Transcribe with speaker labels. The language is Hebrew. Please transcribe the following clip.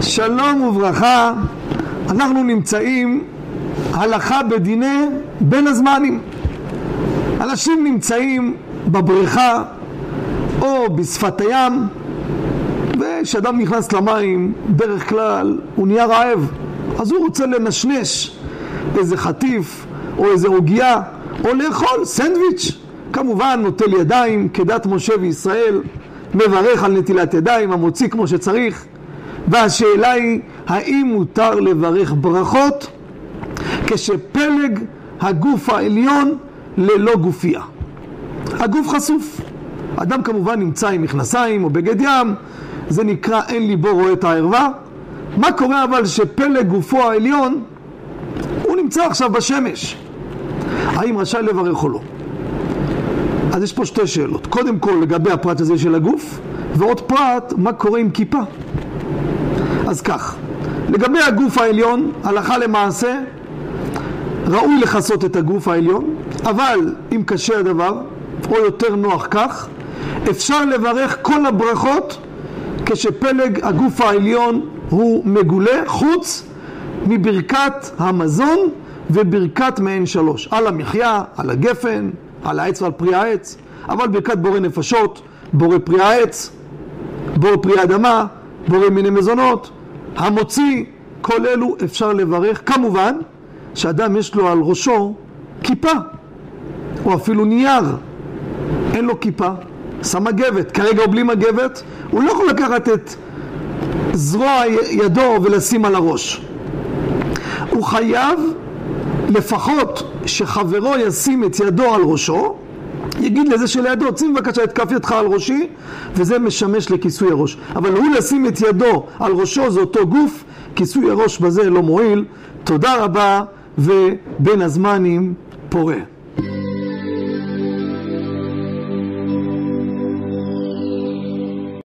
Speaker 1: שלום וברכה, אנחנו נמצאים הלכה בדיני בין הזמנים. אנשים נמצאים בבריכה או בשפת הים, וכשאדם נכנס למים, דרך כלל הוא נהיה רעב, אז הוא רוצה לנשנש איזה חטיף או איזה עוגיה, או לאכול סנדוויץ'. כמובן נוטל ידיים כדת משה וישראל, מברך על נטילת ידיים, המוציא כמו שצריך. והשאלה היא, האם מותר לברך ברכות כשפלג הגוף העליון ללא גופייה? הגוף חשוף. אדם כמובן נמצא עם מכנסיים או בגד ים, זה נקרא אין ליבו רואה את הערווה. מה קורה אבל שפלג גופו העליון, הוא נמצא עכשיו בשמש. האם רשאי לברך או לא? אז יש פה שתי שאלות. קודם כל לגבי הפרט הזה של הגוף, ועוד פרט, מה קורה עם כיפה? אז כך, לגבי הגוף העליון, הלכה למעשה, ראוי לכסות את הגוף העליון, אבל אם קשה הדבר, או יותר נוח כך, אפשר לברך כל הברכות כשפלג הגוף העליון הוא מגולה, חוץ מברכת המזון וברכת מעין שלוש, על המחיה, על הגפן, על העץ ועל פרי העץ, אבל ברכת בורא נפשות, בורא פרי העץ, בורא פרי האדמה, בורא מיני מזונות, המוציא, כל אלו אפשר לברך. כמובן שאדם יש לו על ראשו כיפה, או אפילו נייר, אין לו כיפה, שם מגבת, כרגע הוא בלי מגבת, הוא לא יכול לקחת את זרוע ידו ולשים על הראש. הוא חייב לפחות שחברו ישים את ידו על ראשו, יגיד לזה שלידו, שים בבקשה את כף ידך על ראשי, וזה משמש לכיסוי הראש. אבל הוא לשים את ידו על ראשו זה אותו גוף, כיסוי הראש בזה לא מועיל. תודה רבה, ובין הזמנים פורה.